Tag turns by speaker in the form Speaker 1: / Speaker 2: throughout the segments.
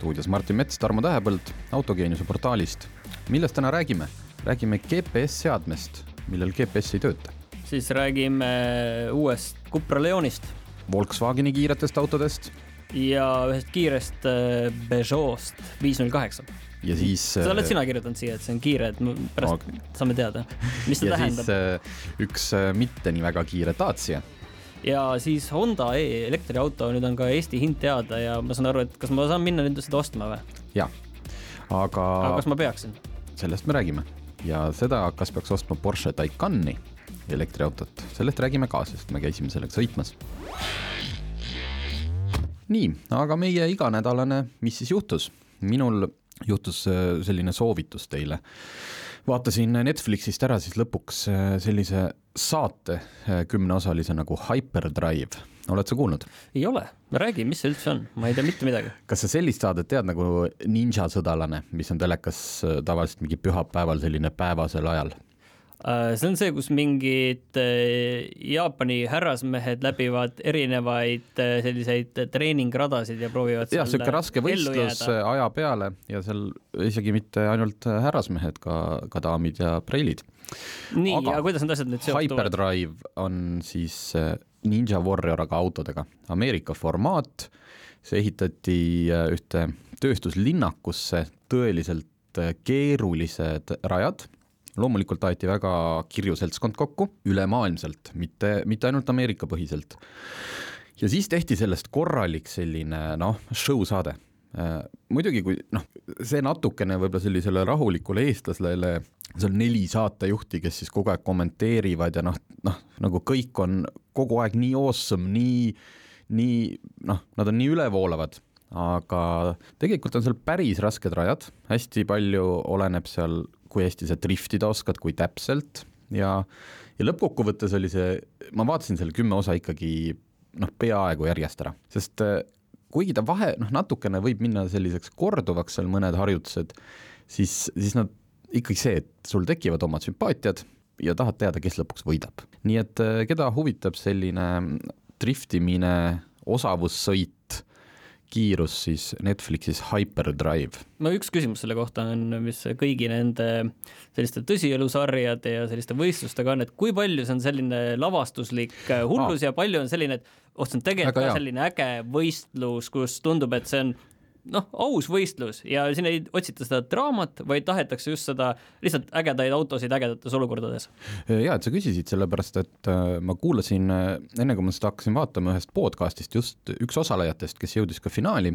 Speaker 1: Stuudios Martin Mets, Tarmo Tähepõld Autogeeniuse portaalist. millest täna räägime? räägime GPS-seadmest, millel GPS ei tööta.
Speaker 2: siis räägime uuest Cupra Leonist
Speaker 1: Volkswageni kiiretest autodest
Speaker 2: ja ühest kiirest äh, Peugeot'st viis null kaheksa.
Speaker 1: ja siis
Speaker 2: seda oled
Speaker 1: äh,
Speaker 2: sina kirjutanud siia, et see on kiire, et pärast
Speaker 1: Ok.
Speaker 2: saame teada, mis
Speaker 1: ja
Speaker 2: tähendab.
Speaker 1: äh, üks mitte nii väga kiire Dacia.
Speaker 2: Ja siis Honda E elektriauto, nüüd on ka Eesti hind teada ja ma saan aru, et kas ma saan minna nüüd seda ostma või?
Speaker 1: jah, aga,
Speaker 2: aga kas ma peaksin?
Speaker 1: sellest me räägime ja seda, kas peaks ostma Porsche Taycani elektriautot, sellest räägime ka, sest me käisime sellega sõitmas. nii, aga meie iganädalane, mis siis juhtus? minul juhtus äh, selline soovitus teile. Vaatasin Netflixist ära siis lõpuks äh, sellise saate äh, kümneosalise nagu Hyperdrive, oled sa kuulnud?
Speaker 2: ei ole, räägi, mis see üldse on, ma ei tea mitte midagi.
Speaker 1: kas sa sellist saadet tead nagu Ninja sõdalane, mis on telekas äh, tavaliselt mingi pühapäeval selline päevasel ajal?
Speaker 2: Äh, see on see, kus mingid äh, Jaapani härrasmehed läbivad erinevaid äh, selliseid treeningradasid ja proovivad
Speaker 1: jah, sihuke raske võistlus aja peale ja seal isegi mitte ainult härrasmehed, ka, ka daamid ja preilid.
Speaker 2: nii,
Speaker 1: aga
Speaker 2: ja kuidas need asjad nüüd seotuvad?
Speaker 1: Hyperdrive on siis Ninja Warrior, aga autodega, Ameerika formaat. see ehitati ühte tööstuslinnakusse, tõeliselt keerulised rajad loomulikult aeti väga kirju seltskond kokku ülemaailmselt, mitte, mitte ainult Ameerika põhiselt. ja siis tehti sellest korralik selline noh, show saade. muidugi, kui noh, see natukene võib-olla sellisele rahulikule eestlasele, seal neli saatejuhti, kes siis kogu aeg kommenteerivad ja noh, noh nagu kõik on kogu aeg nii awesome, nii, nii noh, nad on nii ülevoolavad aga tegelikult on seal päris rasked rajad, hästi palju oleneb seal, kui hästi sa driftida oskad, kui täpselt ja, ja lõppkokkuvõttes oli see, ma vaatasin selle kümme osa ikkagi noh, peaaegu järjest ära, sest äh, kuigi ta vahe noh, natukene võib minna selliseks korduvaks seal mõned harjutused, siis, siis nad ikkagi see, et sul tekivad omad sümpaatiad ja tahad teada, kes lõpuks võidab. nii et äh, keda huvitab selline driftimine, osavussõit, kiirus siis Netflixis Hyperdrive.
Speaker 2: no üks küsimus selle kohta on, mis kõigi nende selliste tõsielusarjade ja selliste võistlustega on, et kui palju see on selline lavastuslik äh, hullus ja palju on selline, et oh, see on tegelikult ka selline äge võistlus, kus tundub, et see on noh, aus võistlus ja siin ei otsita seda draamat, vaid tahetakse just seda lihtsalt ägedaid autosid ägedates olukordades.
Speaker 1: ja et sa küsisid, sellepärast et äh, ma kuulasin äh, enne, kui ma seda hakkasin vaatama ühest podcast'ist just üks osalejatest, kes jõudis ka finaali,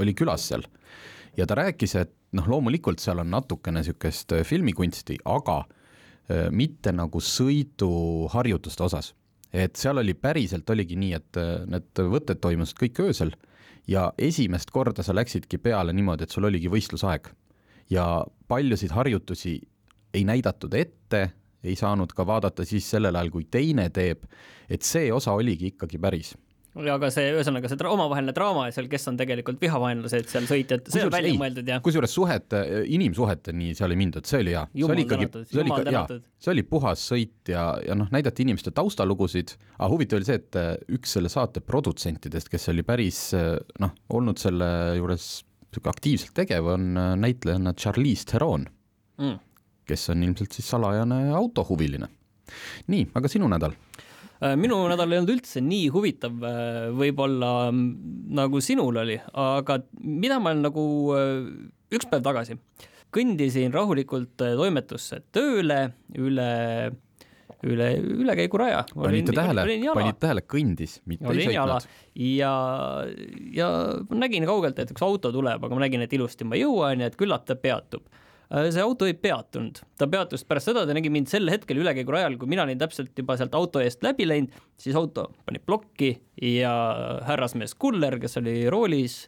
Speaker 1: oli külas seal ja ta rääkis, et noh, loomulikult seal on natukene niisugust äh, filmikunsti, aga äh, mitte nagu sõiduharjutuste osas. et seal oli päriselt oligi nii, et äh, need võtted toimusid kõik öösel ja esimest korda sa läksidki peale niimoodi, et sul oligi võistlusaeg ja paljusid harjutusi ei näidatud ette, ei saanud ka vaadata siis sellel ajal, kui teine teeb, et see osa oligi ikkagi päris.
Speaker 2: Aga see, ühesõnaga see omavaheline draama seal, kes on tegelikult vihavaenlased seal sõitjad, see on välja mõeldud ja
Speaker 1: kusjuures suhete, inimsuheteni seal ei mindud, see oli hea, see oli ikkagi, see oli ikka, jaa see oli puhas sõit ja, ja noh, näidati inimeste taustalugusid, aga huvitav oli see, et äh, üks selle saate produtsentidest, kes oli päris äh, noh, olnud selle juures niisugune aktiivselt tegev, on äh, näitlejanna Charlize Theron,
Speaker 2: mm.
Speaker 1: kes on ilmselt siis salajane autohuviline. nii, aga sinu nädal?
Speaker 2: Äh, minu nädal ei olnud üldse nii huvitav äh, võib-olla mm, nagu sinul oli, aga mida ma olen nagu äh, üks päev tagasi kõndisin rahulikult toimetusse tööle üle, üle, ülekäiguraja.
Speaker 1: panite tähele, panite tähele, kõndis, mitte ei
Speaker 2: olin jala
Speaker 1: sõitnud.
Speaker 2: ja, ja ma nägin kaugelt, et üks auto tuleb, aga ma nägin, et ilusti ma jõuan ja et küllap ta peatub. See auto ei peatunud, ta peatus pärast seda, ta nägi mind sel hetkel ülekäigurajal, kui mina olin täpselt juba sealt auto eest läbi läinud, siis auto pani plokki ja härrasmees Kuller, kes oli roolis,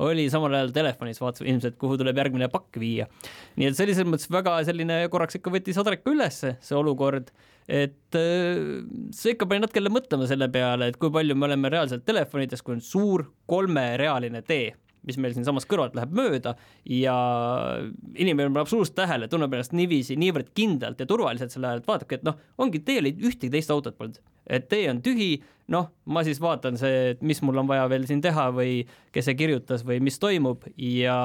Speaker 2: oli samal ajal telefonis, vaatas ilmselt, kuhu tuleb järgmine pakk viia. nii et selles mõttes väga selline, korraks ikka võttis adreka ülesse see olukord, et äh, see ikka pani natuke jälle mõtlema selle peale, et kui palju me oleme reaalselt telefonides, kui on suur kolmerealine tee mis meil siinsamas kõrvalt läheb mööda ja inimene paneb absoluutselt tähele, tunneb ennast niiviisi niivõrd kindlalt ja turvaliselt sel ajal, et vaatabki, et noh, ongi teel ühtegi teist autot polnud, et tee on tühi, noh, ma siis vaatan see, et mis mul on vaja veel siin teha või kes see kirjutas või mis toimub ja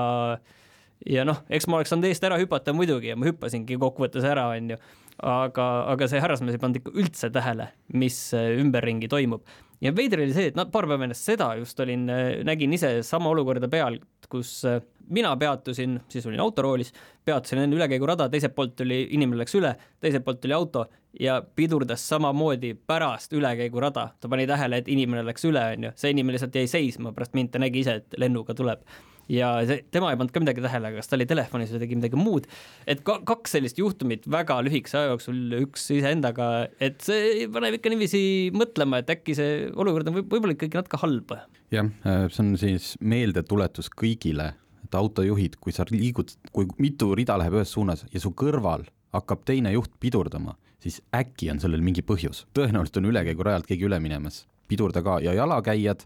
Speaker 2: ja noh, eks ma oleks saanud eest ära hüpata muidugi ja ma hüppasingi kokkuvõttes ära, onju, aga, aga see härrasmees ei pannud ikka üldse tähele, mis ümberringi toimub ja veider oli see, et noh, paar päeva enne seda just olin, nägin ise sama olukorda peal, kus äh, mina peatusin, siis olin autoroolis, peatusin enne ülekäigurada, teiselt poolt tuli, inimene läks üle, teiselt poolt tuli auto ja pidurdas samamoodi pärast ülekäigurada. ta pani tähele, et inimene läks üle, onju, see inimene lihtsalt jäi seisma pärast mind, ta nägi ise, et lennuga tuleb ja see, tema ei pannud ka midagi tähele, kas ta oli telefonis või tegi midagi muud. et ka, kaks sellist juhtumit väga lühikese aja jooksul, üks iseendaga, et see paneb ikka niiviisi mõtlema, et äkki see olukord on võib võib-olla ikkagi natuke halb.
Speaker 1: jah, see on siis meeldetuletus kõigile, et autojuhid, kui sa liigud, kui mitu rida läheb ühes suunas ja su kõrval hakkab teine juht pidurdama, siis äkki on sellel mingi põhjus, tõenäoliselt on ülekäigurajalt keegi üle minemas, pidurda ka ja jalakäijad,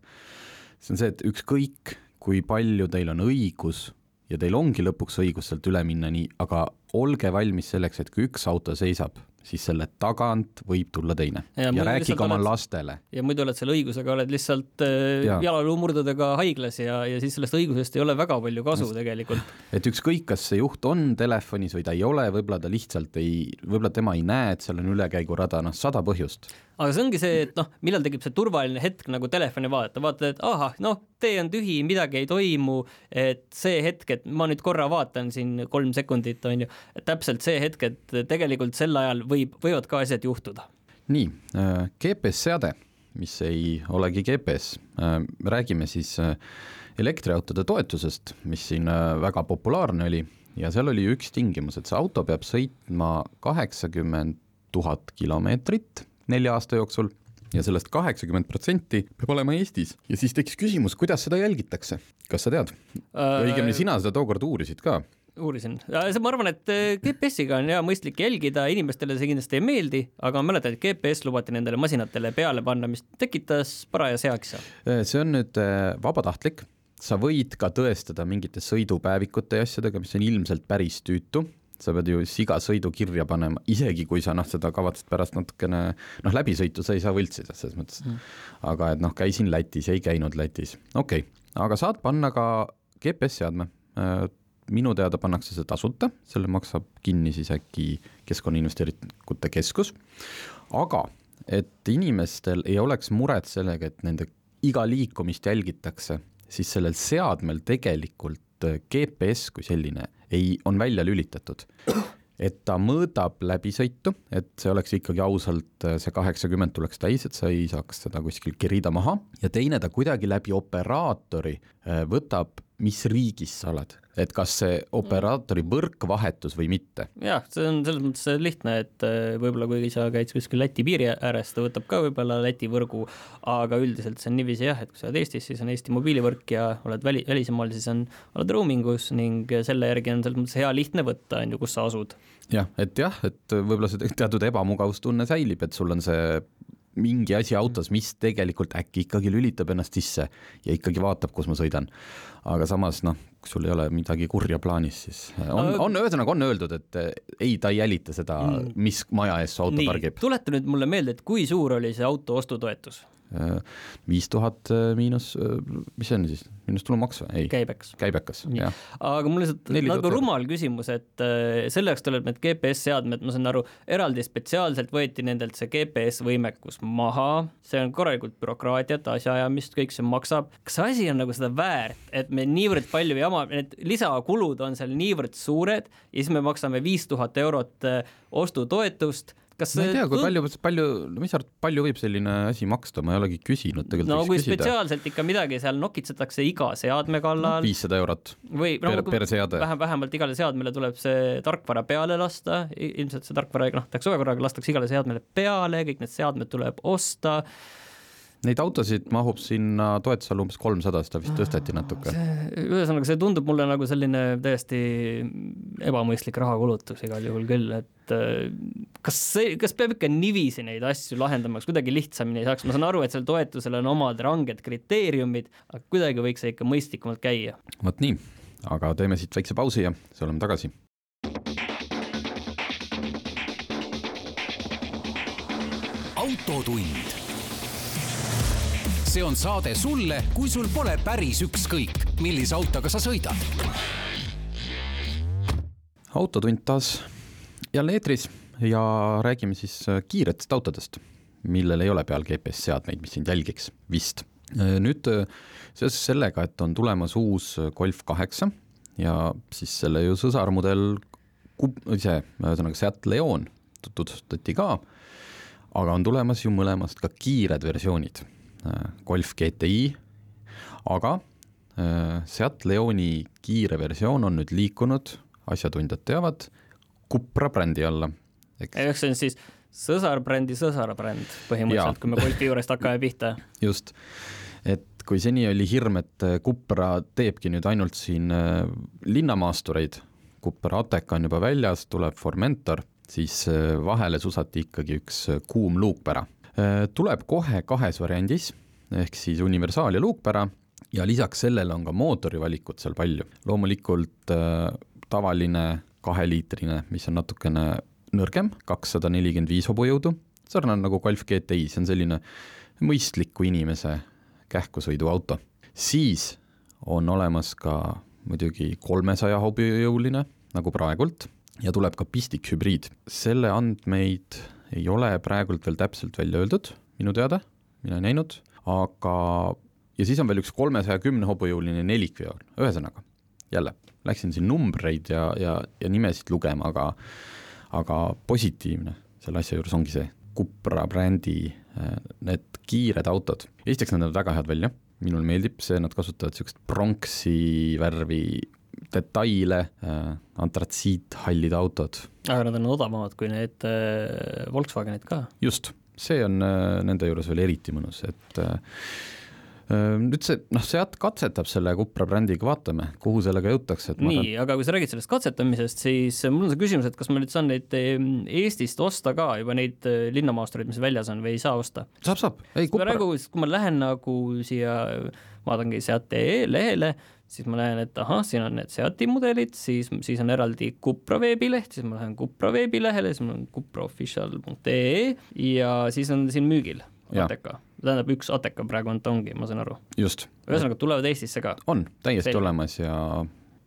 Speaker 1: see on see, et ükskõik kui palju teil on õigus ja teil ongi lõpuks õigus sealt üle minna nii, aga olge valmis selleks, et kui üks auto seisab, siis selle tagant võib tulla teine ja, ja rääkige oma oled, lastele.
Speaker 2: ja muidu oled selle õigusega, oled lihtsalt äh, jalaluumurdudega haiglas ja, ja siis sellest õigusest ei ole väga palju kasu Just. tegelikult.
Speaker 1: et ükskõik, kas see juht on telefonis või ta ei ole, võib-olla ta lihtsalt ei, võib-olla tema ei näe, et seal on ülekäigurada, noh, sada põhjust.
Speaker 2: aga see ongi see, et noh, millal tekib see turvaline hetk nagu telefoni vaadata, vaatad, et ahah, noh, tee on tühi, midagi ei toimu, et see hetk, et ma nüüd korra vaatan siin kolm sekundit, on ju, täpselt see hetk, et tegelikult sel ajal võib, võivad ka asjad juhtuda.
Speaker 1: nii, äh, GPS-seade, mis ei olegi GPS, äh, räägime siis äh, elektriautode toetusest, mis siin väga populaarne oli ja seal oli üks tingimus, et see auto peab sõitma kaheksakümmend tuhat kilomeetrit nelja aasta jooksul ja sellest kaheksakümmend protsenti peab olema Eestis. ja siis tekkis küsimus, kuidas seda jälgitakse, kas sa tead äh...? õigemini sina seda tookord uurisid ka
Speaker 2: uurisin, ma arvan, et äh, GPS-iga on hea mõistlik jälgida, inimestele see kindlasti ei meeldi, aga ma mäletan, et GPS lubati nendele masinatele peale panna, mis tekitas paraja seaksa.
Speaker 1: Äh, see on nüüd äh, vabatahtlik, sa võid ka tõestada mingite sõidupäevikute ja asjadega, mis on ilmselt päris tüütu, sa pead ju siga sõidu kirja panema, isegi kui sa noh, seda kavatsed pärast natukene noh, läbisõitu sa ei saa võltsida selles mõttes. Mm.. aga et noh, käisin Lätis, ei käinud Lätis, okei okay., aga saad panna ka GPS-seadme minu teada pannakse see tasuta, selle maksab kinni siis äkki Keskkonnainvesteeringute Keskus, aga et inimestel ei oleks muret sellega, et nende iga liikumist jälgitakse, siis sellel seadmel tegelikult GPS kui selline ei, on välja lülitatud. et ta mõõdab läbisõitu, et see oleks ikkagi ausalt, see kaheksakümmend tuleks täis, et sa ei saaks seda kuskil kerida maha ja teine, ta kuidagi läbi operaatori äh, võtab mis riigis sa oled, et kas see operaatori võrk vahetus või mitte?
Speaker 2: jah, see on selles mõttes lihtne, et äh, võib-olla kui sa käid kuskil Läti piiri ääres, ta võtab ka võib-olla Läti võrgu, aga üldiselt see on niiviisi jah, et kui sa oled Eestis, siis on Eesti mobiilivõrk ja oled väli, välismaal, siis on, oled roaming us ning selle järgi on selles mõttes hea lihtne võtta, on ju, kus sa asud.
Speaker 1: jah, et jah, et võib-olla see teatud ebamugavustunne säilib, et sul on see mingi asi autos, mis tegelikult äkki ikkagi lülitab ennast sisse ja ikkagi vaatab, kus ma sõidan. aga samas noh, kui sul ei ole midagi kurja plaanis, siis on, on ühesõnaga on öeldud, et eh, ei, ta ei jälita seda, mm. mis maja ees su auto pargib.
Speaker 2: tuleta nüüd mulle meelde, et kui suur oli see auto ostutoetus?
Speaker 1: Viis tuhat äh, miinus, äh, mis see on siis, miinus tulumaks või? ei.
Speaker 2: käibeks.
Speaker 1: käibekas, jah.
Speaker 2: aga mul lihtsalt nagu rumal küsimus, et äh, selleks tuleb need GPS-seadmed, ma saan aru, eraldi spetsiaalselt võeti nendelt see GPS-võimekus maha, see on korralikult bürokraatiat, asjaajamist, kõik see maksab. kas see asi on nagu seda väärt, et me niivõrd palju jama, need lisakulud on seal niivõrd suured ja siis me maksame viis tuhat eurot ostutoetust
Speaker 1: kas ma ei tea, kui palju, palju, no mis sa arvad, palju võib selline asi maksta, ma ei olegi küsinud tegelikult.
Speaker 2: no kui küsida. spetsiaalselt ikka midagi seal nokitsetakse iga seadme kallal.
Speaker 1: viissada eurot
Speaker 2: või no, per, per seade. vähem, vähemalt igale seadmele tuleb see tarkvara peale lasta, ilmselt see tarkvara, noh, tehakse ühe korraga, lastakse igale seadmele peale, kõik need seadmed tuleb osta
Speaker 1: Neid autosid mahub sinna toetuse alla umbes kolmsada, seda vist tõsteti natuke.
Speaker 2: ühesõnaga, see tundub mulle nagu selline täiesti ebamõistlik rahakulutus igal juhul küll, et äh, kas see, kas peab ikka niiviisi neid asju lahendama, kas kuidagi lihtsamini ei saaks, ma saan aru, et sellel toetusel on omad ranged kriteeriumid, aga kuidagi võiks see ikka mõistlikumalt käia.
Speaker 1: vot nii, aga teeme siit väikse pausi ja siis oleme tagasi
Speaker 3: autotund. See on saade sulle, kui sul pole päris ükskõik, millise autoga sa sõidad.
Speaker 1: autotund taas jälle eetris ja räägime siis äh, kiiretest autodest, millel ei ole peal GPS-seadmeid, mis sind jälgiks, vist. Äh, nüüd äh, seoses sellega, et on tulemas uus Golf kaheksa ja siis selle ju sõsarmudel, see ühesõnaga Seat Leon tutvustati ka aga on tulemas ju mõlemast ka kiired versioonid, Golf GTI, aga äh, Seat Leoni kiire versioon on nüüd liikunud, asjatundjad teavad, Cupra brändi alla.
Speaker 2: ehk see on siis sõsarbrändi sõsarbränd põhimõtteliselt, kui me Golfi juurest hakkame pihta.
Speaker 1: just, et kui seni oli hirm, et Cupra teebki nüüd ainult siin äh, linnamaastureid, Cupra Ateca on juba väljas, tuleb Formentor siis äh, vahele susati ikkagi üks äh, kuum luukpära. Äh, tuleb kohe kahes variandis, ehk siis universaal ja luukpära ja lisaks sellele on ka mootorivalikut seal palju. loomulikult tavaline kaheliitrine, mis on natukene nõrgem, kakssada nelikümmend viis hobujõudu, sarnane nagu Golf GTI, see on selline mõistliku inimese kähkusõiduauto. siis on olemas ka muidugi kolmesaja hobujõuline, nagu praegult ja tuleb ka pistikhübriid. selle andmeid ei ole praegult veel täpselt välja öeldud, minu teada, mina ei näinud, aga ja siis on veel üks kolmesaja kümne hobujõuline nelikveol, ühesõnaga jälle, läksin siin numbreid ja, ja, ja nimesid lugema, aga aga positiivne selle asja juures ongi see Cupra brändi äh, need kiired autod, esiteks nad näevad väga head välja, minule meeldib see, nad kasutavad niisugust pronksi värvi detaile äh,, antratsiithallid autod.
Speaker 2: aga nad on odavamad kui need äh, Volkswagenid ka?
Speaker 1: just, see on äh, nende juures veel eriti mõnus, et nüüd see, noh, Seat katsetab selle Cupra brändiga, vaatame, kuhu sellega jõutakse.
Speaker 2: nii saan..., aga kui sa räägid sellest katsetamisest, siis mul on see küsimus, et kas ma nüüd saan neid ähm, Eestist osta ka juba neid äh, linnamaastureid, mis väljas on või ei saa osta?
Speaker 1: saab, saab. ei,
Speaker 2: Cupra... praegu, kui ma lähen nagu siia, vaatangi Seat.ee lehele, siis ma näen, et ahah, siin on need Seati mudelid, siis, siis on eraldi Cupra veebileht, siis ma lähen Cupra veebilehele, siis mul on cupraofficial.ee ja siis on siin müügil Ateca, tähendab üks Ateca praegu on, ongi, ma saan aru.
Speaker 1: just.
Speaker 2: ühesõnaga, tulevad Eestisse ka?
Speaker 1: on, täiesti Selge. olemas ja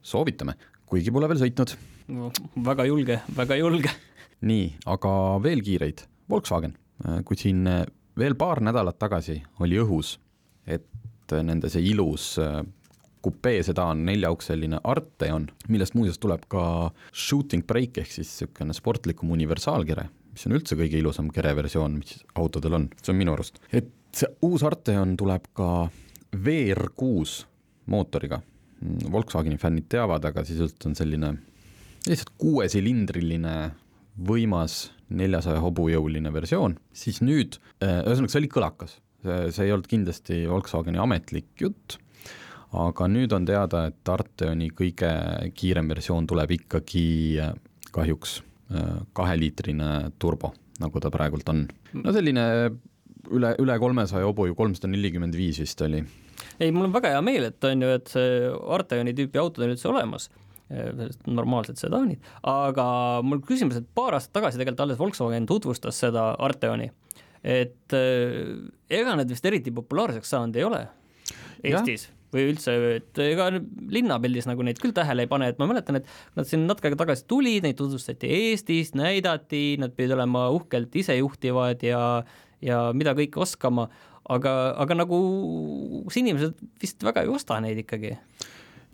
Speaker 1: soovitame, kuigi pole veel sõitnud
Speaker 2: no,. väga julge, väga julge.
Speaker 1: nii, aga veel kiireid, Volkswagen, kui siin veel paar nädalat tagasi oli õhus, et nende see ilus kupee sedaan, neljaukseline Arteon, millest muuseas tuleb ka shooting brake ehk siis niisugune sportlikum universaalkere, mis on üldse kõige ilusam kereversioon, mis autodel on, see on minu arust. et see uus Arteon tuleb ka VR6 mootoriga. Volkswageni fännid teavad, aga sisuliselt on selline lihtsalt kuuesilindriline võimas neljasaja hobujõuline versioon, siis nüüd, ühesõnaga see oli kõlakas, see, see ei olnud kindlasti Volkswageni ametlik jutt aga nüüd on teada, et Arteoni kõige kiirem versioon tuleb ikkagi äh, kahjuks äh, kaheliitrine turbo, nagu ta praegult on. no selline üle, üle kolmesaja hobujõu, kolmsada nelikümmend viis vist oli.
Speaker 2: ei, mul on väga hea meel, et on ju, et see Arteoni tüüpi autod on üldse olemas. Äh, normaalsed sedaanid, aga mul küsimus, et paar aastat tagasi tegelikult alles Volkswagen tutvustas seda Arteoni, et ega need vist eriti populaarseks saanud ei ole Eestis või üldse, et ega linnapildis nagu neid küll tähele ei pane, et ma mäletan, et nad siin natuke aega tagasi tulid, neid tutvustati Eestis, näidati, nad pidid olema uhkelt isejuhtivad ja, ja mida kõike oskama, aga, aga nagu inimesed vist väga ei osta neid ikkagi.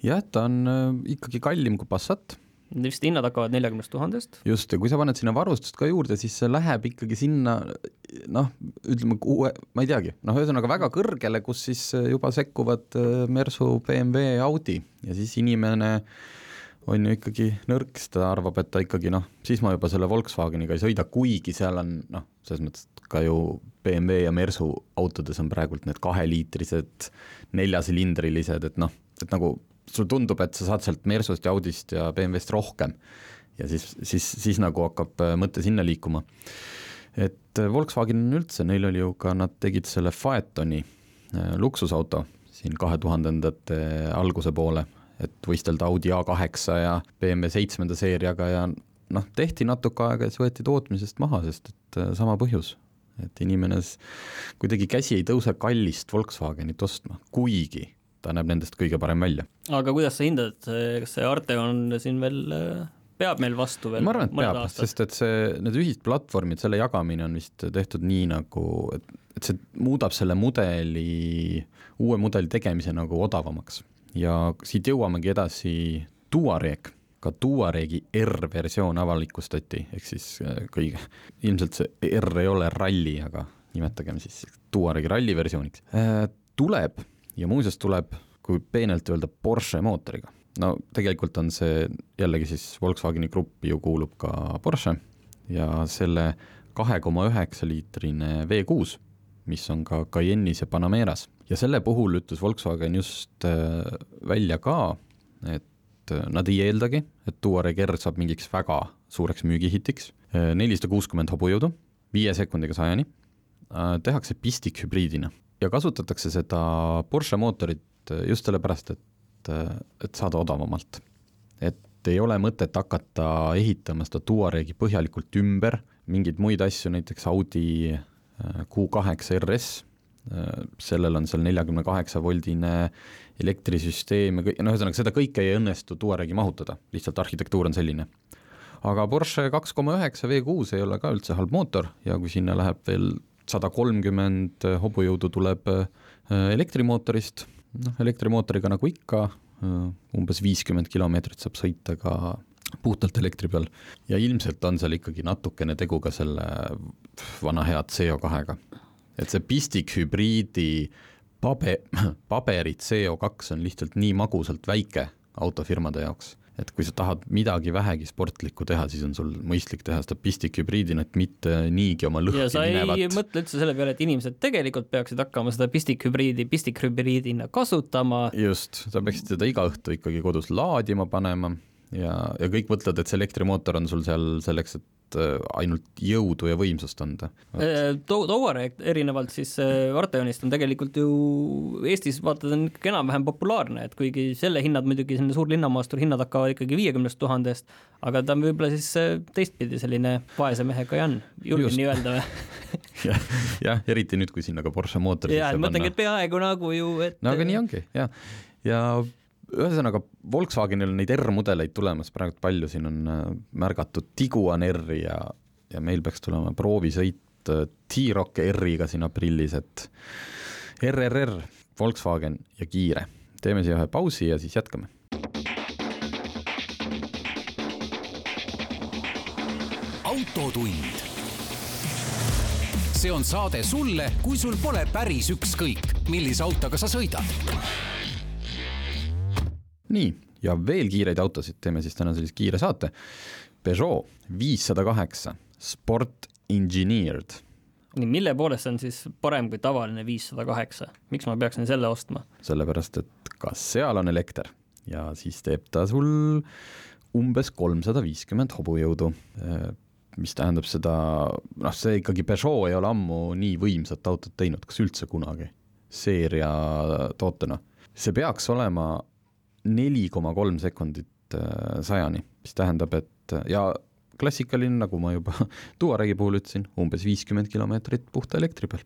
Speaker 1: jah, ta on äh, ikkagi kallim kui Passat
Speaker 2: vist hinnad hakkavad neljakümnest tuhandest.
Speaker 1: just, ja kui sa paned sinna varustust ka juurde, siis see läheb ikkagi sinna noh, ütleme kuue, ma ei teagi, noh, ühesõnaga väga kõrgele, kus siis juba sekkuvad äh, Mersu, BMW, Audi ja siis inimene on ju ikkagi nõrk, siis ta arvab, et ta ikkagi noh, siis ma juba selle Volkswageniga ei sõida, kuigi seal on noh, selles mõttes ka ju BMW ja Mersu autodes on praegult need kaheliitrised, neljasilindrilised, et noh, et nagu sul tundub, et sa saad sealt Mersust ja Audist ja BMW-st rohkem. ja siis, siis, siis nagu hakkab äh, mõte sinna liikuma. et äh, Volkswagen üldse, neil oli ju ka, nad tegid selle Phaetoni äh, luksusauto siin kahe tuhandendate alguse poole, et võistelda Audi A8 ja BMW seitsmenda seeriaga ja noh, tehti natuke aega ja siis võeti tootmisest maha, sest et sama põhjus, et inimene kuidagi käsi ei tõuse kallist Volkswagenit ostma, kuigi ta näeb nendest kõige parem välja.
Speaker 2: aga kuidas sa hindad, kas see Arteon siin veel peab meil vastu veel
Speaker 1: ma arvan, et peab, sest et see, need ühisplatvormid, selle jagamine on vist tehtud nii nagu, et, et see muudab selle mudeli, uue mudeli tegemise nagu odavamaks. Ja siit jõuamegi edasi Tuareg, ka Tuaregi R-versioon avalikustati, ehk siis äh, kõige, ilmselt see R ei ole ralli, aga nimetagem siis Tuaregi ralli versiooniks, äh, tuleb ja muuseas tuleb, kui peenelt öelda, Porsche mootoriga. no tegelikult on see jällegi siis Volkswageni grupp ju kuulub ka Porsche ja selle kahe koma üheksa liitrine V6, mis on ka Cayenne'is ja Panameras ja selle puhul ütles Volkswagen just äh, välja ka, et äh, nad ei eeldagi, et Touareg R saab mingiks väga suureks müügihitiks, äh, nelisada kuuskümmend hobujõudu, viie sekundiga sajani, tehakse pistikhübriidina ja kasutatakse seda Porsche mootorit just sellepärast, et, et saada odavamalt. et ei ole mõtet hakata ehitama seda Tuaregi põhjalikult ümber, mingeid muid asju, näiteks Audi äh, Q8 RS, sellel on seal neljakümne kaheksa voldine elektrisüsteem ja kõik, no ühesõnaga seda kõike ei õnnestu Tuaregi mahutada, lihtsalt arhitektuur on selline. aga Porsche kaks koma üheksa V6 ei ole ka üldse halb mootor ja kui sinna läheb veel sada kolmkümmend hobujõudu tuleb äh, elektrimootorist, noh, elektrimootoriga nagu ikka, äh, umbes viiskümmend kilomeetrit saab sõita ka puhtalt elektri peal ja ilmselt on seal ikkagi natukene tegu ka selle vana hea CO2-ga. Et see pistikhübriidi pabe-, paberi CO2 on lihtsalt nii magusalt väike autofirmade jaoks et kui sa tahad midagi vähegi sportlikku teha, siis on sul mõistlik teha seda pistikhübriidina, et mitte niigi oma lõhki
Speaker 2: ja sa minevat. ei mõtle üldse selle peale, et inimesed tegelikult peaksid hakkama seda pistikhübriidi pistikhübriidina kasutama.
Speaker 1: just, sa peaksid seda iga õhtu ikkagi kodus laadima panema ja, ja kõik mõtlevad, et see elektrimootor on sul seal selleks, et Äh, ainult jõudu ja võimsust anda.
Speaker 2: Äh, Touare erinevalt siis äh, Arteonist on tegelikult ju Eestis vaata ta on ikkagi enam-vähem populaarne, et kuigi selle hinnad muidugi selline suur linnamaastur hinnad hakkavad ikkagi viiekümnest tuhandest, aga ta on võib-olla siis teistpidi selline vaese mehe Cayenne, julgen nii öelda või?
Speaker 1: jah, jah, eriti nüüd, kui sinna ka Porsche mootor
Speaker 2: sisse panna. ma mõtlengi, et peaaegu nagu ju, et
Speaker 1: no aga nii ongi, jah, ja, ja ühesõnaga, Volkswagenil on neid R-mudeleid tulemas praegu palju, siin on äh, märgatud Tiguan R-i ja, ja meil peaks tulema proovisõit äh, T-Rock R-iga siin aprillis, et RRR, Volkswagen ja kiire. teeme siia ühe pausi ja siis jätkame.
Speaker 3: autotund. see on saade sulle, kui sul pole päris ükskõik, millise autoga sa sõidad
Speaker 1: nii, ja veel kiireid autosid, teeme siis täna sellise kiire saate. Peugeot viissada kaheksa, Sport Engineered.
Speaker 2: nii, mille poolest on siis parem kui tavaline viissada kaheksa, miks ma peaksin selle ostma?
Speaker 1: sellepärast, et kas seal on elekter ja siis teeb ta sul umbes kolmsada viiskümmend hobujõudu mis tähendab seda, noh, see ikkagi Peugeot ei ole ammu nii võimsat autot teinud, kas üldse kunagi, seeria tootena. see peaks olema neli koma kolm sekundit äh, sajani, mis tähendab, et ja klassikaline, nagu ma juba Tuaregi puhul ütlesin, umbes viiskümmend kilomeetrit puhta elektri peal.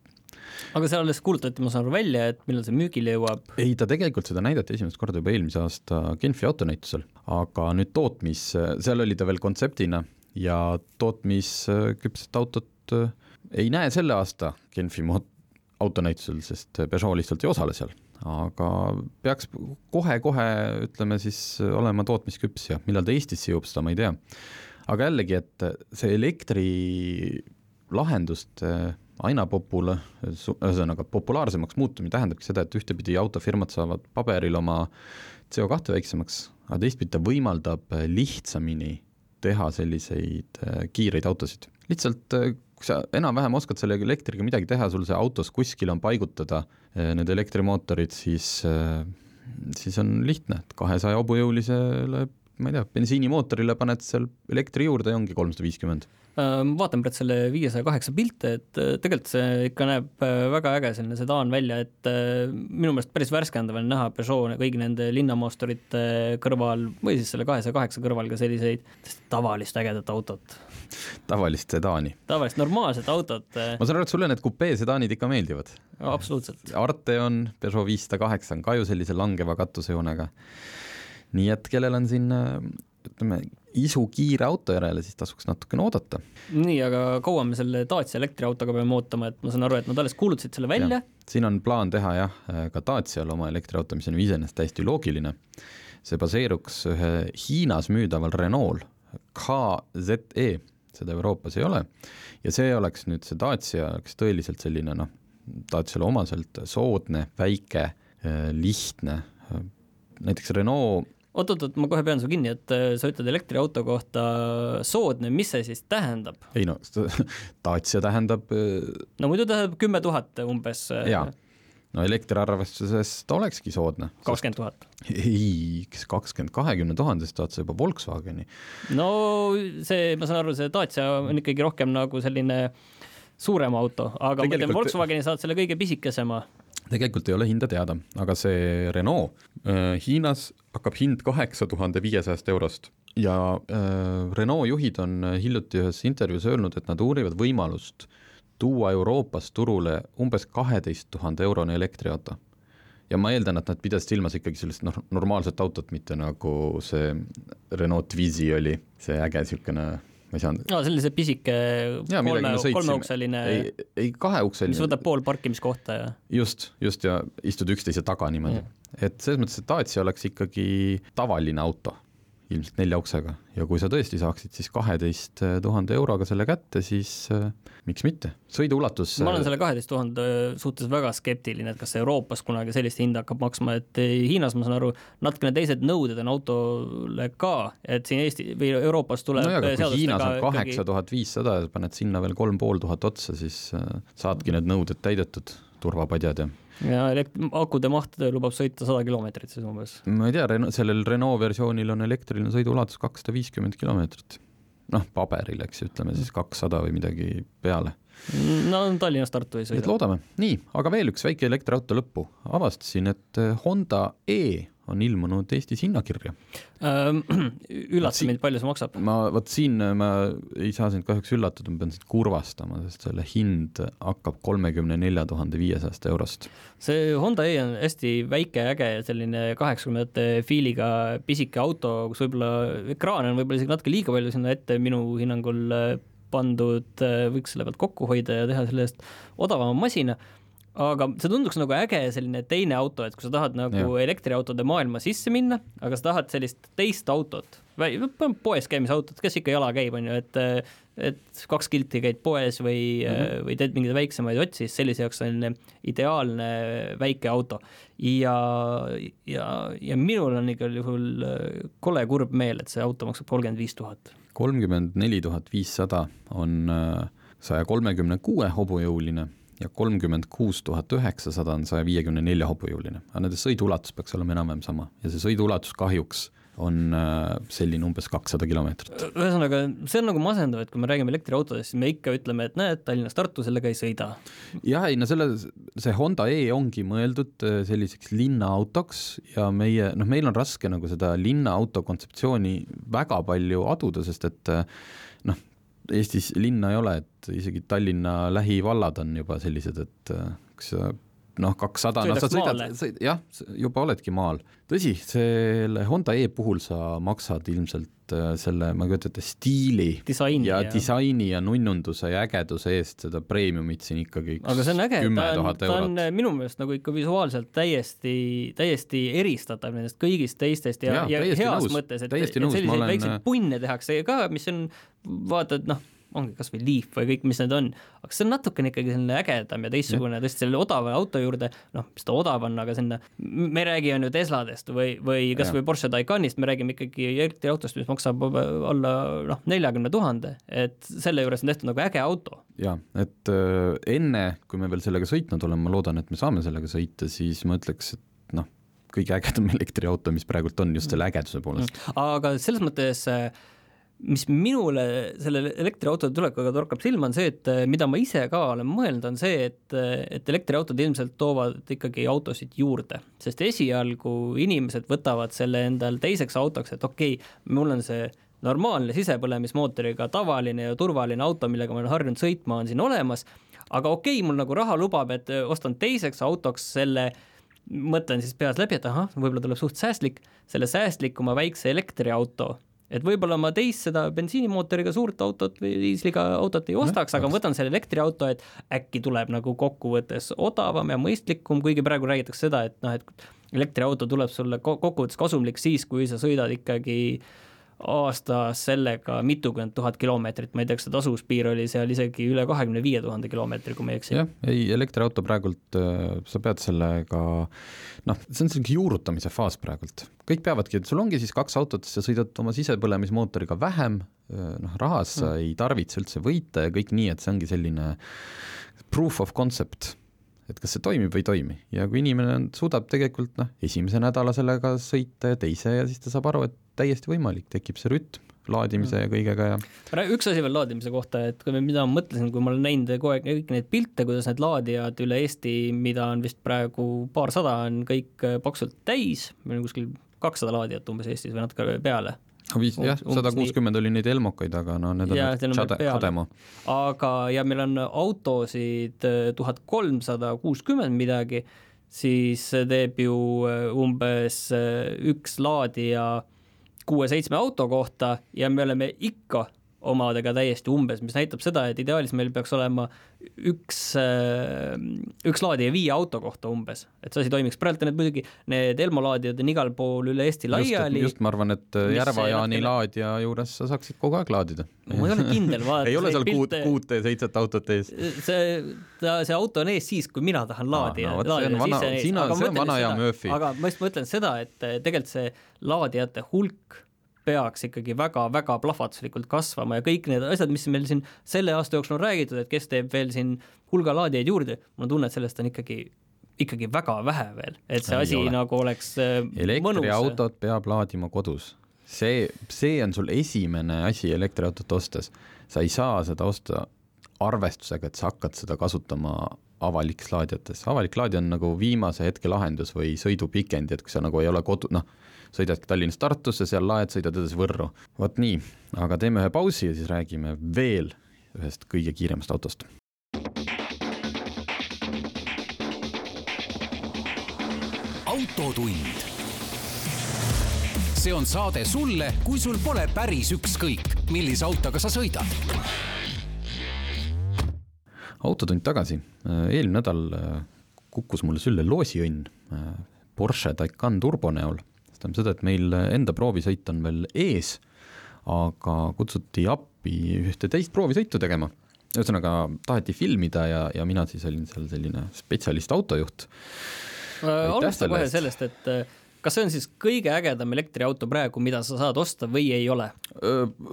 Speaker 2: aga see alles kuulutati, ma saan aru, välja, et millal see müügile jõuab?
Speaker 1: ei, ta tegelikult seda näidati esimest korda juba eelmise aasta Genfi autonäitusel, aga nüüd tootmis, seal oli ta veel kontseptina ja tootmisküpset autot äh, ei näe selle aasta Genfi autonäitusel, sest Peugeot lihtsalt ei osale seal aga peaks kohe-kohe, ütleme siis, olema tootmisküps ja millal ta Eestisse jõuab, seda ma ei tea. aga jällegi, et see elektrilahenduste aina popula-, ühesõnaga populaarsemaks muutumine tähendabki seda, et ühtepidi autofirmad saavad paberil oma CO2 väiksemaks aga teistpidi ta võimaldab äh, lihtsamini teha selliseid äh, kiireid autosid. lihtsalt äh, kui sa enam-vähem oskad selle elektriga midagi teha, sul see autos kuskil on paigutada need elektrimootorid, siis, siis on lihtne, et kahesaja hobujõulisele ma ei tea, bensiinimootorile paned seal elektri juurde ja ongi kolmsada viiskümmend
Speaker 2: Äh, vaatan praegu selle viiesaja kaheksa pilte, et äh, tegelikult see ikka näeb äh, väga äge selline sedaan välja, et minu meelest päris värskendav on näha Peugeot kõigi nende linnamaasturite kõrval või siis selle kahesaja kaheksa kõrval ka selliseid tavalist ägedat autot.
Speaker 1: Tavalist sedaani.
Speaker 2: tavalist normaalset autot.
Speaker 1: ma saan aru, et sulle need kupee sedaanid ikka meeldivad?
Speaker 2: absoluutselt.
Speaker 1: Arteon, Peugeot viissada kaheksa on ka ju sellise langeva katusejoonega. nii et kellel on siin ütleme, isu kiire auto järele, siis tasuks natukene oodata.
Speaker 2: nii, aga kaua me selle Dacia elektriautoga peame ootama, et ma saan aru, et nad alles kuulutasid selle välja?
Speaker 1: siin on plaan teha jah, ka Dacial oma elektriauto, mis on ju iseenesest täiesti loogiline. see baseeruks ühe Hiinas müüdaval Renault KZE, seda Euroopas ei ole, ja see oleks nüüd, see Dacia oleks tõeliselt selline noh, Daciale omaselt soodne, väike, lihtne, näiteks Renault
Speaker 2: oot-oot-oot, ma kohe pean su kinni, et äh, sa ütled elektriauto kohta soodne, mis see siis tähendab?
Speaker 1: ei no, Dacia tähendab äh,
Speaker 2: no muidu tähendab kümme tuhat umbes.
Speaker 1: Äh, jaa, no elektriarvestuses ta olekski soodne.
Speaker 2: kakskümmend tuhat?
Speaker 1: ei, kes kakskümmend, kahekümne tuhandest tahad sa juba Volkswageni?
Speaker 2: no see, ma saan aru, see Dacia on ikkagi rohkem nagu selline suurem auto, aga Tegelikult... ma tean, Volkswageni saad selle kõige pisikesema
Speaker 1: tegelikult ei ole hinda teada, aga see Renault äh, Hiinas hakkab hind kaheksa tuhande viiesajast eurost ja äh, Renault juhid on hiljuti ühes intervjuus öelnud, et nad uurivad võimalust tuua Euroopas turule umbes kaheteist tuhande eurone elektriauto. ja ma eeldan, et nad pidasid silmas ikkagi sellist noh, normaalset autot, mitte nagu see Renault Twizy oli, see äge niisugune ma ei saanud.
Speaker 2: no sellise pisike ja, kolme, kolmeukseline.
Speaker 1: ei, ei kaheukseline.
Speaker 2: mis võtab pool parkimiskohta ja.
Speaker 1: just, just ja istud üksteise taga niimoodi. et selles mõttes, et Dacia oleks ikkagi tavaline auto ilmselt nelja uksega ja kui sa tõesti saaksid siis kaheteist tuhande euroga selle kätte, siis äh, miks mitte, sõiduulatus.
Speaker 2: ma olen äh, selle kaheteist tuhande suhtes väga skeptiline, et kas Euroopas kunagi sellist hinda hakkab maksma, et Hiinas ma saan aru, natukene teised nõuded on autole ka, et siin Eesti või Euroopas tuleb
Speaker 1: no. kui Hiinas on kaheksa tuhat viissada ja paned sinna veel kolm pool tuhat otsa, siis saadki need nõuded täidetud, turvapadjad ja
Speaker 2: ja elekt-, akude maht lubab sõita sada kilomeetrit siis umbes.
Speaker 1: ma ei tea, sellel Renault versioonil on elektriline sõiduulatus kakssada viiskümmend kilomeetrit. noh, paberil, eks ju, ütleme siis kakssada või midagi peale.
Speaker 2: no Tallinnast Tartu ei sõida.
Speaker 1: et loodame, nii, aga veel üks väike elektriauto lõppu, avastasin, et Honda E on ilmunud Eestis hinnakirja
Speaker 2: üllata mind, palju see maksab?
Speaker 1: ma, vot siin ma ei saa sind kahjuks üllatada, ma pean sind kurvastama, sest selle hind hakkab kolmekümne nelja tuhande viiesajast eurost.
Speaker 2: see Honda E on hästi väike, äge selline kaheksakümnendate fiiliga pisike auto, kus võib-olla ekraane on võib-olla isegi natuke liiga palju sinna ette minu hinnangul pandud, võiks selle pealt kokku hoida ja teha selle eest odavama masina aga see tunduks nagu äge selline teine auto, et kui sa tahad nagu ja. elektriautode maailma sisse minna, aga sa tahad sellist teist autot, poes käimisautot, kes ikka jala käib, on ju, et et kaks kilti käid poes või mm, -hmm. või teed mingeid väiksemaid otsi, siis sellise jaoks on ideaalne väike auto. ja, ja, ja minul on igal juhul kole kurb meel, et see auto maksab kolmkümmend viis tuhat.
Speaker 1: kolmkümmend neli tuhat viissada on äh, saja kolmekümne kuue hobujõuline ja kolmkümmend kuus tuhat üheksasada on saja viiekümne nelja hobujõuline, aga nende sõiduulatus peaks olema enam-vähem sama ja see sõiduulatus kahjuks on äh, selline umbes kakssada kilomeetrit.
Speaker 2: ühesõnaga, see on nagu masendav, et kui me räägime elektriautodest, siis me ikka ütleme, et näed, Tallinnast Tartu sellega ei sõida.
Speaker 1: jah, ei no selle, see Honda E ongi mõeldud äh, selliseks linnaautoks ja meie, noh, meil on raske nagu seda linnaauto kontseptsiooni väga palju aduda, sest et äh, Eestis linna ei ole, et isegi Tallinna lähivallad on juba sellised, et äh, kas sa noh, kakssada, no sa sõidad, sõid, jah, juba oledki maal. tõsi, selle Honda E puhul sa maksad ilmselt äh, selle, ma ei kujuta ette, stiili
Speaker 2: disaini,
Speaker 1: ja, ja disaini ja nunnunduse ja ägeduse eest seda premiumit siin ikkagi
Speaker 2: aga see on äge, ta on, ta on minu meelest nagu ikka visuaalselt täiesti, täiesti eristatav nendest kõigist teistest ja, ja, ja heas nõus, mõttes, et, et selliseid olen... väikseid punne tehakse ka, mis on vaata, et noh, ongi kasvõi Leaf või kõik, mis need on, aga see on natukene ikkagi selline ägedam ja teistsugune, tõesti selle odava auto juurde, noh, mis ta odav on, aga sinna, me ei räägi on ju Tesladest või, või kasvõi Porsche Taycanist, me räägime ikkagi elektriautost, mis maksab alla noh, neljakümne tuhande, et selle juures on tehtud nagu äge auto.
Speaker 1: ja et äh, enne, kui me veel sellega sõitnud oleme, ma loodan, et me saame sellega sõita, siis ma ütleks, et noh, kõige ägedam elektriauto, mis praegult on just selle ägeduse poolest.
Speaker 2: aga selles mõttes äh, mis minule selle elektriautode tulekuga torkab silma, on see, et eh, mida ma ise ka olen mõelnud, on see, et, eh, et elektriautod ilmselt toovad ikkagi autosid juurde, sest esialgu inimesed võtavad selle endal teiseks autoks, et okei okay,, mul on see normaalne sisepõlemismootoriga tavaline ja turvaline auto, millega ma olen harjunud sõitma, on siin olemas, aga okei okay,, mul nagu raha lubab, et eh, ostan teiseks autoks selle mõtlen siis peas läbi, et ahah, võib-olla tuleb suht säästlik, selle säästlikuma väikse elektriauto et võib-olla ma teist seda bensiinimootoriga suurt autot või diisliga autot ei ostaks, aga ma võtan selle elektriauto, et äkki tuleb nagu kokkuvõttes odavam ja mõistlikum, kuigi praegu räägitakse seda, et noh, et elektriauto tuleb sulle kokkuvõttes kasumlik siis, kui sa sõidad ikkagi äh, aastas sellega mitukümmend tuhat kilomeetrit, ma ei tea, kas see tasuvuspiir oli seal isegi üle kahekümne viie tuhande kilomeetri, kui ma ei eksi.
Speaker 1: jah, ei elektriauto praegult äh, sa pead sellega noh, see on selline juurutamise faas praegult, kõik peavadki, et sul ongi siis kaks autot, sa sõidad oma sisepõlemismootoriga vähem, äh, noh, rahas sa mm. ei tarvitse üldse võita ja kõik nii, et see ongi selline proof of concept et kas see toimib või ei toimi ja kui inimene on, suudab tegelikult noh, esimese nädala sellega sõita ja teise ja siis ta saab aru, et täiesti võimalik, tekib see rütm laadimise ja kõigega ja.
Speaker 2: üks asi veel laadimise kohta, et kui, mida ma mõtlesin, kui ma olen näinud kogu aeg kõiki neid pilte, kuidas need laadijad üle Eesti, mida on vist praegu paarsada, on kõik paksult täis, meil on kuskil kakssada laadijat umbes Eestis või natuke peale
Speaker 1: viis, jah, sada kuuskümmend oli neid elmokaid, aga no need ja, on Chade, Chademo.
Speaker 2: aga, ja meil on autosid äh, tuhat kolmsada kuuskümmend midagi, siis teeb ju äh, umbes äh, üks laadija kuue-seitsme auto kohta ja me oleme ikka omadega täiesti umbes, mis näitab seda, et ideaalis meil peaks olema üks, äh, üks laadija viie auto kohta umbes, et see asi toimiks. praegu need muidugi, need Elmo laadijad on igal pool üle Eesti laiali.
Speaker 1: just, ma arvan, et Järva-Jaani natkene... laadija juures sa saaksid kogu aeg laadida
Speaker 2: no,. ma ei ole kindel, vaata
Speaker 1: ei ole seal kuut, kuute, seitset autot ees.
Speaker 2: see, ta, see auto on ees siis, kui mina tahan laadida
Speaker 1: ah,. No, see on vana, sina, see on vana hea Murphy.
Speaker 2: aga ma just mõtlen seda, et tegelikult see laadijate hulk peaks ikkagi väga-väga plahvatuslikult kasvama ja kõik need asjad, mis meil siin selle aasta jooksul on räägitud, et kes teeb veel siin hulga laadijaid juurde, mul on tunne, et sellest on ikkagi ikkagi väga vähe veel, et see ei asi ole. nagu oleks äh,
Speaker 1: elektriautot peab laadima kodus. see, see on sul esimene asi elektriautot ostes. sa ei saa seda osta arvestusega, et sa hakkad seda kasutama avalikes laadijates, avalik laadija on nagu viimase hetke lahendus või sõidupikendi, et kui sa nagu ei ole kodu, noh, sõidadki Tallinnast Tartusse, seal laed, sõidad edasi Võrru. vot nii, aga teeme ühe pausi ja siis räägime veel ühest kõige kiiremast autost.
Speaker 3: autotund. see on saade sulle, kui sul pole päris ükskõik, millise autoga sa sõidad.
Speaker 1: autotund tagasi, eelmine nädal kukkus mulle sülle loosiõnn Porsche Taycan turbo näol tähendab seda, et meil enda proovisõit on veel ees, aga kutsuti appi ühte teist proovisõitu tegema. ühesõnaga taheti filmida ja, ja mina siis olin seal selline spetsialist autojuht.
Speaker 2: alusta kohe sellest, et äh, kas see on siis kõige ägedam elektriauto praegu, mida sa saad osta või ei ole?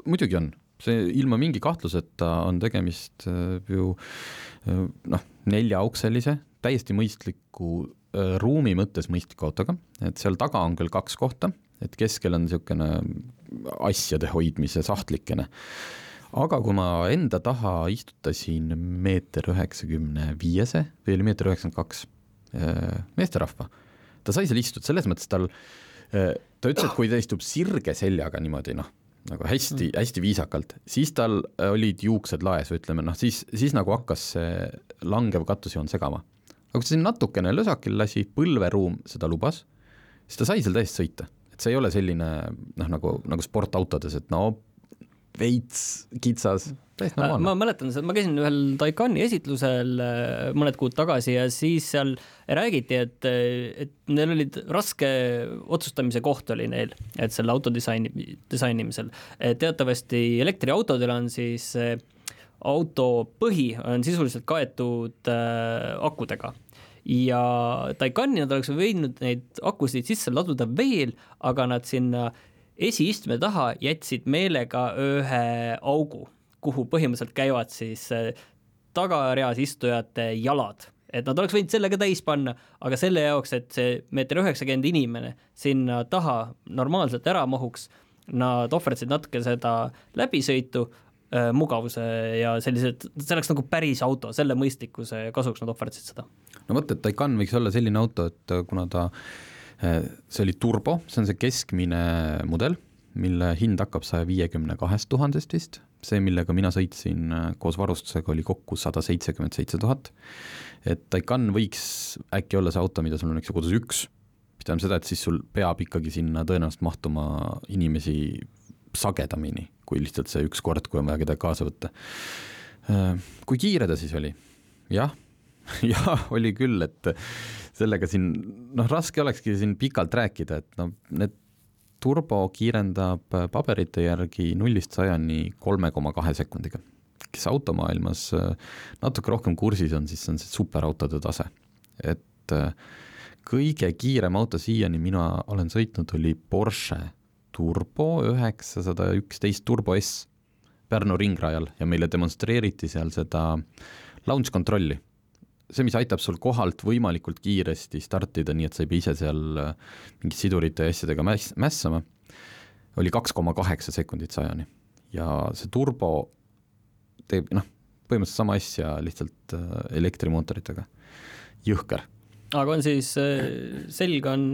Speaker 1: muidugi on, see ilma mingi kahtluseta on tegemist ju noh, neljaukselise, täiesti mõistliku Äh, ruumi mõttes mõistliku autoga, et seal taga on küll kaks kohta, et keskel on niisugune asjade hoidmise sahtlikene. aga kui ma enda taha istutasin meeter üheksakümne viiese või oli meeter üheksakümmend kaks äh, meesterahva, ta sai seal istuda, selles mõttes tal, äh, ta ütles, et kui ta istub sirge seljaga niimoodi noh, nagu hästi mm., hästi viisakalt, siis tal olid juuksed laes või ütleme noh, siis, siis nagu hakkas see langev katusjoon segama aga kui ta siin natukene lösakil lasi, põlveruum seda lubas, siis ta sai seal täiesti sõita. et see ei ole selline noh, nagu, nagu sportautodes, et no veits kitsas, täiesti
Speaker 2: äh, normaalne. ma mäletan, ma käisin ühel Taycani esitlusel äh, mõned kuud tagasi ja siis seal räägiti, et, et neil olid raske otsustamise koht oli neil, et selle auto disaini, disainimisel. teatavasti elektriautodel on siis äh, auto põhi on sisuliselt kaetud äh, akudega. Ja Taycani nad oleks võinud neid akusid sisse laduda veel, aga nad sinna esiistme taha jätsid meelega ühe augu, kuhu põhimõtteliselt käivad siis äh, tagareas istujate jalad. Et nad oleks võinud selle ka täis panna, aga selle jaoks, et see meeter üheksakümmend inimene sinna taha normaalselt ära mahuks, nad ohverdasid natuke seda läbisõitu mugavuse ja sellised, see oleks nagu päris auto, selle mõistlikkuse kasuks nad ohverdasid seda.
Speaker 1: no vot, et Taycan võiks olla selline auto, et kuna ta, äh, see oli turbo, see on see keskmine mudel, mille hind hakkab saja viiekümne kahest tuhandest vist, see, millega mina sõitsin äh, koos varustusega, oli kokku sada seitsekümmend seitse tuhat. Et Taycan võiks äkki olla see auto, mida sul on, eks ju, kodus üks, mis tähendab seda, et siis sul peab ikkagi sinna tõenäoliselt mahtuma inimesi sagedamini, kui lihtsalt see üks kord, kui on vaja kedagi kaasa võtta. Äh, kui kiire ta siis oli? jah, jah, oli küll, et sellega siin noh, raske olekski siin pikalt rääkida, et noh, need turbo kiirendab paberite järgi nullist sajani kolme koma kahe sekundiga kes automaailmas äh, natuke rohkem kursis on, siis on see superautode tase. et äh, kõige kiirem auto siiani mina olen sõitnud, oli Porsche Turbo üheksasada üksteist Turbo S Pärnu ringrajal ja meile demonstreeriti seal seda launch kontrolli. see, mis aitab sul kohalt võimalikult kiiresti startida, nii et sa ei pea ise seal äh, mingite sidurite ja asjadega mäss-, mässama, oli kaks koma kaheksa sekundit sajani. ja see turbo teeb noh, põhimõtteliselt sama asja lihtsalt äh, elektrimootoritega, jõhker.
Speaker 2: aga on siis, äh, selg on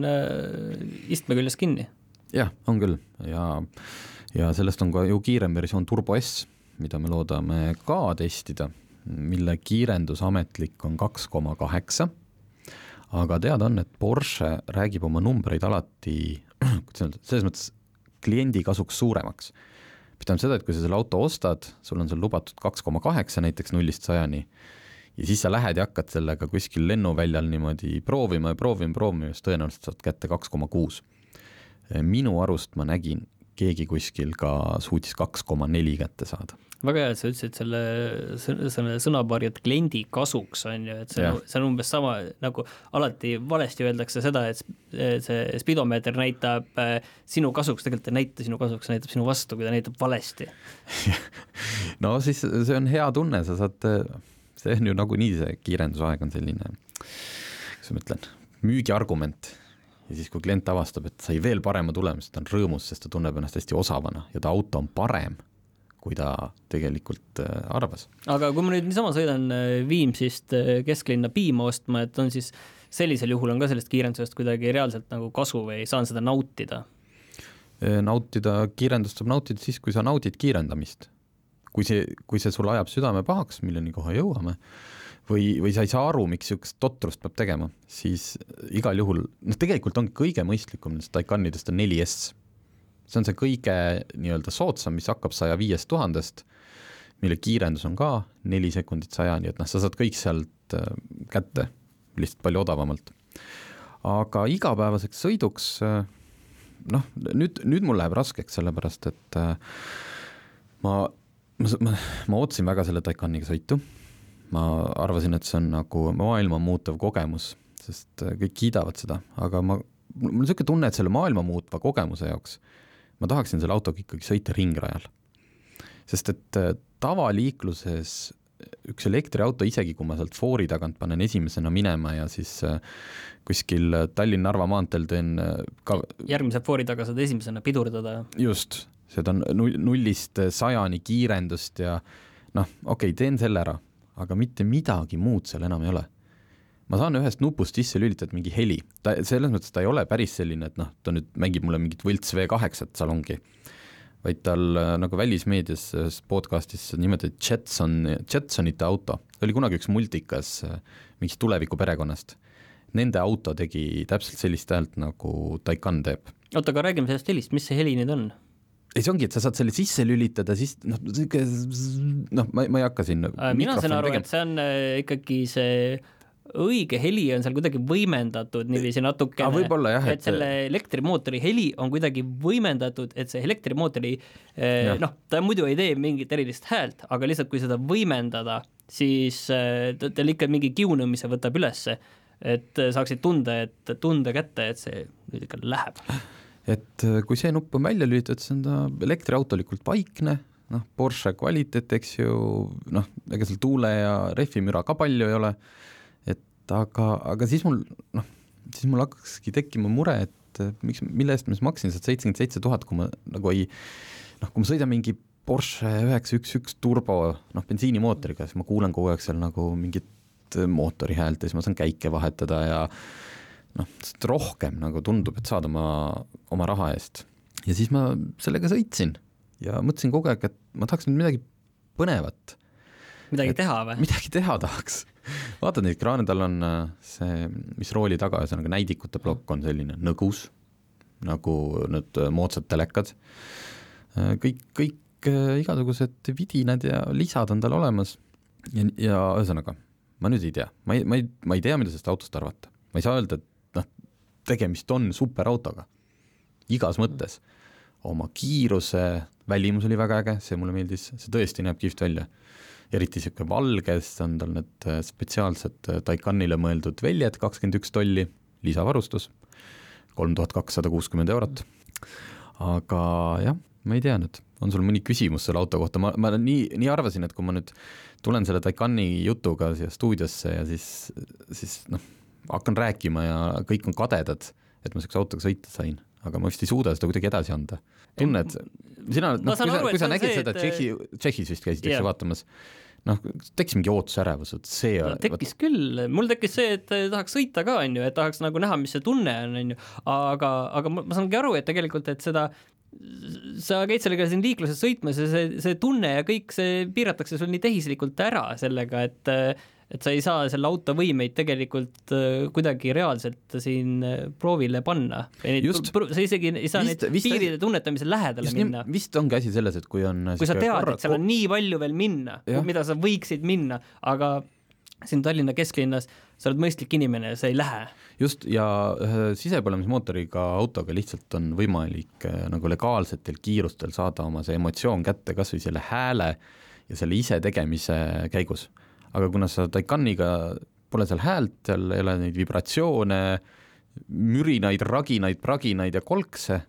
Speaker 2: istme küljes kinni?
Speaker 1: Jah, on küll. Ja, ja sellest on ka ju kiirem versioon Turbo S, mida me loodame ka testida, mille kiirendus ametlik on kaks koma kaheksa, aga teada on, et Porsche räägib oma numbreid alati, kuidas öelda, selles mõttes kliendi kasuks suuremaks. Mis tähendab seda, et kui sa selle auto ostad, sul on seal lubatud kaks koma kaheksa näiteks nullist sajani, ja siis sa lähed ja hakkad sellega kuskil lennuväljal niimoodi proovima ja proovima, proovima, siis tõenäoliselt saad kätte kaks koma kuus. Minu arust ma nägin, keegi kuskil ka suutis kaks koma neli kätte saada.
Speaker 2: Väga hea, et sa ütlesid selle, selle sõnapaari, et kliendi kasuks, on ju, et see on, see on umbes sama, nagu alati valesti öeldakse seda, et see spidomeeter näitab äh, sinu kasuks, tegelikult ei näita sinu kasuks, näitab sinu vastu, kui ta näitab valesti.
Speaker 1: No siis see on hea tunne, sa saad, see on ju nagunii see kiirendusaeg on selline, kuidas ma ütlen, müügiargument ja siis, kui klient avastab, et sai veel parema tulemuse, ta on rõõmus, sest ta tunneb ennast hästi osavana ja ta auto on parem kui ta tegelikult äh, arvas.
Speaker 2: aga kui ma nüüd niisama sõidan äh, Viimsist äh, kesklinna piima ostma, et on siis sellisel juhul on ka sellest kiirendusest kuidagi reaalselt nagu kasu või saan seda nautida?
Speaker 1: nautida, kiirendust saab nautida siis, kui sa naudid kiirendamist. kui see, kui see sul ajab südame pahaks, milleni kohe jõuame, või, või sa ei saa aru, miks niisugust totrust peab tegema, siis igal juhul, noh tegelikult ongi kõige mõistlikum nendest Taycanidest on 4S see on see kõige nii-öelda soodsam, mis hakkab saja viiest tuhandest, mille kiirendus on ka neli sekundit sajani, et noh, sa saad kõik sealt äh, kätte lihtsalt palju odavamalt. aga igapäevaseks sõiduks äh, noh, nüüd, nüüd mul läheb raskeks, sellepärast et äh, ma, ma, ma, ma ootasin väga selle Taycaniga sõitu, ma arvasin, et see on nagu maailma muutev kogemus, sest kõik kiidavad seda, aga ma, mul on niisugune tunne, et selle maailma muutva kogemuse jaoks ma tahaksin selle autoga ikkagi sõita ringrajal. sest et äh, tavaliikluses üks elektriauto, isegi kui ma sealt foori tagant panen esimesena minema ja siis äh, kuskil Tallinn-Narva maanteel teen äh, ka
Speaker 2: järgmise foori taga saad esimesena pidurdada.
Speaker 1: just, seda nullist sajani kiirendust ja noh, okei okay,, teen selle ära, aga mitte midagi muud seal enam ei ole ma saan ühest nupust sisse lülitada mingi heli, ta selles mõttes ta ei ole päris selline, et noh, ta nüüd mängib mulle mingit võlts V8-t salongi, vaid tal äh, nagu välismeedias ühes podcastis nimetati Jetson, Jetsonite auto, oli kunagi üks multikas äh, mingist tuleviku perekonnast. Nende auto tegi täpselt sellist häält, nagu Taycan teeb.
Speaker 2: oota, aga räägime sellest helist, mis see heli nüüd on?
Speaker 1: Ei, see ongi, et sa saad selle sisse lülitada, siis noh, niisugune noh, ma, ma ei hakka siin
Speaker 2: mina saan aru, et see on äh, ikkagi see õige heli on seal kuidagi võimendatud niiviisi natukene. et
Speaker 1: et-
Speaker 2: selle elektrimootori heli on kuidagi võimendatud, et see elektrimootori eh, noh, ta muidu ei tee mingit erilist häält, aga lihtsalt kui seda võimendada, siis eh, ta- tal ikka mingi kiunumise võtab ülesse, et saaksid tunda, et tunde kätte, et see ikka läheb.
Speaker 1: Et äh, kui see nupp on välja lülitatud, siis on ta elektriautolikult paikne, noh, Porsche kvaliteet, eks ju, noh, ega seal tuule ja rehvimüra ka palju ei ole, et aga, aga siis mul, noh, siis mul hakkaski tekkima mure, et miks, mille eest ma siis maksin sealt seitsekümmend seitse tuhat, kui ma nagu ei noh, kui ma sõidan mingi Porsche üheksa üks üks turbo, noh, bensiinimootoriga, siis ma kuulen kogu aeg seal nagu mingit äh, mootori häält ja siis ma saan käike vahetada ja noh, rohkem nagu tundub, et saad oma, oma raha eest. ja siis ma sellega sõitsin ja mõtlesin kogu aeg, et ma tahaks nüüd midagi põnevat,
Speaker 2: midagi
Speaker 1: Et-
Speaker 2: teha või?
Speaker 1: midagi teha tahaks. vaatad neid ekraane, tal on äh, see, mis rooli taga, ühesõnaga näidikute plokk on selline nõgus, nagu need äh, moodsad telekad. kõik, kõik äh, igasugused vidinad ja lisad on tal olemas ja, ja ühesõnaga, ma nüüd ei tea, ma ei, ma ei, ma ei tea, mida sellest autost arvata. ma ei saa öelda, et tegemist on superautoga, igas mõttes. oma kiiruse, välimus oli väga äge, see mulle meeldis, see tõesti näeb kihvt välja. eriti niisugune valge, siis on tal need äh, spetsiaalsed äh, Taycanile mõeldud väljed, kakskümmend üks tolli, lisavarustus, kolm tuhat kakssada kuuskümmend eurot. aga jah, ma ei tea nüüd, on sul mõni küsimus selle auto kohta, ma, ma nii, nii arvasin, et kui ma nüüd tulen selle Taycani jutuga siia stuudiosse ja siis, siis noh, hakkan rääkima ja kõik on kadedad, et ma niisuguse autoga sõita sain, aga ma vist ei suuda seda kuidagi edasi anda. tunned, sina,
Speaker 2: Ma
Speaker 1: noh, kui sa, kui sa nägid
Speaker 2: see,
Speaker 1: seda
Speaker 2: et-
Speaker 1: Tšehhi, Tšehhis vist käisid, eks ju, vaatamas, noh, tekkis mingi ootusärevus, et see
Speaker 2: no, tekkis küll, mul tekkis see, et tahaks sõita ka, on ju, et tahaks nagu näha, mis see tunne on, on ju, aga, aga ma, ma saangi aru, et tegelikult, et seda sa käid sellega siin liikluses sõitmas ja see, see tunne ja kõik see piiratakse sul nii tehislikult ära sellega, et et sa ei saa selle auto võimeid tegelikult äh, kuidagi reaalselt siin äh, proovile panna. Sa isegi ei saa
Speaker 1: Vist-
Speaker 2: neid piiride tunnetamise lähedale
Speaker 1: just
Speaker 2: minna
Speaker 1: vist ongi asi selles, et kui on
Speaker 2: kui sa tead
Speaker 1: korra-
Speaker 2: et seal on nii palju veel minna, mida sa võiksid minna, aga siin Tallinna kesklinnas sa oled mõistlik inimene ja sa ei lähe.
Speaker 1: just, ja ühe sisepõlemismootoriga autoga lihtsalt on võimalik äh, nagu legaalsetel kiirustel saada oma see emotsioon kätte kas või selle hääle ja selle isetegemise käigus. Aga kuna sa Taycaniga pole seal häält, seal ei ole neid vibratsioone, mürinaid, raginaid, praginaid ja kolkse,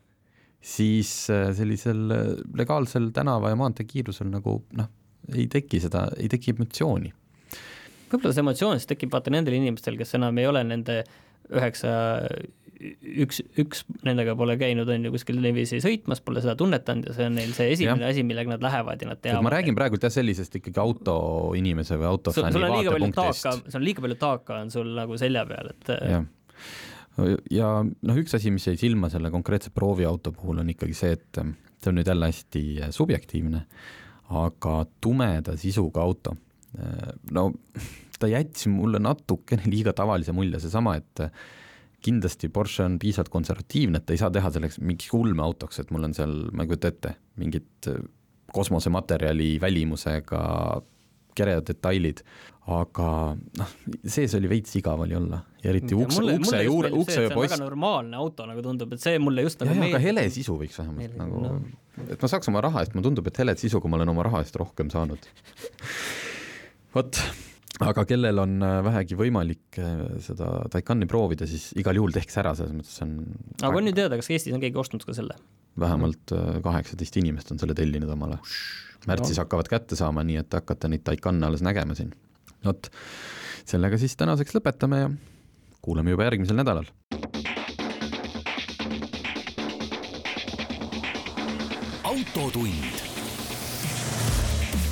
Speaker 1: siis äh, sellisel äh, legaalsel tänava- ja maanteekiirusel nagu noh, ei teki seda, ei teki emotsiooni.
Speaker 2: võib-olla see emotsioon siis tekib vaata nendel inimestel, kes enam ei ole nende üheksa, üks, üks nendega pole käinud, on ju, kuskil niiviisi sõitmas, pole seda tunnetanud ja see on neil see esimene asi, millega nad lähevad ja nad teavad.
Speaker 1: ma räägin praegult jah, sellisest ikkagi autoinimese või autofänni vaatepunktist.
Speaker 2: taaka, sul on liiga palju taaka on sul nagu selja peal, et
Speaker 1: jah, ja noh, üks asi, mis jäi silma selle konkreetse prooviauto puhul on ikkagi see, et ähm, see on nüüd jälle hästi äh, subjektiivne, aga tumeda sisuga auto. no ta jättis mulle natukene liiga tavalise mulje, seesama, et äh, kindlasti Porsche on piisavalt konservatiivne, et ta ei saa teha selleks mingiks ulmeautoks, et mul on seal, ma ei kujuta ette, mingit äh, kosmosematerjali välimusega keredetailid, aga noh, sees oli veits igav oli olla ja eriti ukse, ukse juure, ukse
Speaker 2: on
Speaker 1: post
Speaker 2: normaalne auto, nagu tundub, et see mulle just nagu
Speaker 1: aga
Speaker 2: meeldib.
Speaker 1: hele sisu võiks vähemalt
Speaker 2: Meeldib,
Speaker 1: nagu no. et ma saaks oma raha eest, mulle tundub, et helet sisuga ma olen oma raha eest rohkem saanud. vot, aga kellel on äh, vähegi võimalik äh, seda Taycani proovida, siis igal juhul tehke see ära, selles mõttes see on
Speaker 2: aga on ju teada, kas Eestis on keegi ostnud ka selle?
Speaker 1: vähemalt äh, kaheksateist inimest on selle tellinud omale. märtsis hakkavad kätte saama, nii et hakkate neid Taycan'e alles nägema siin. vot, sellega siis tänaseks lõpetame ja kuulame juba järgmisel nädalal.
Speaker 3: autotund.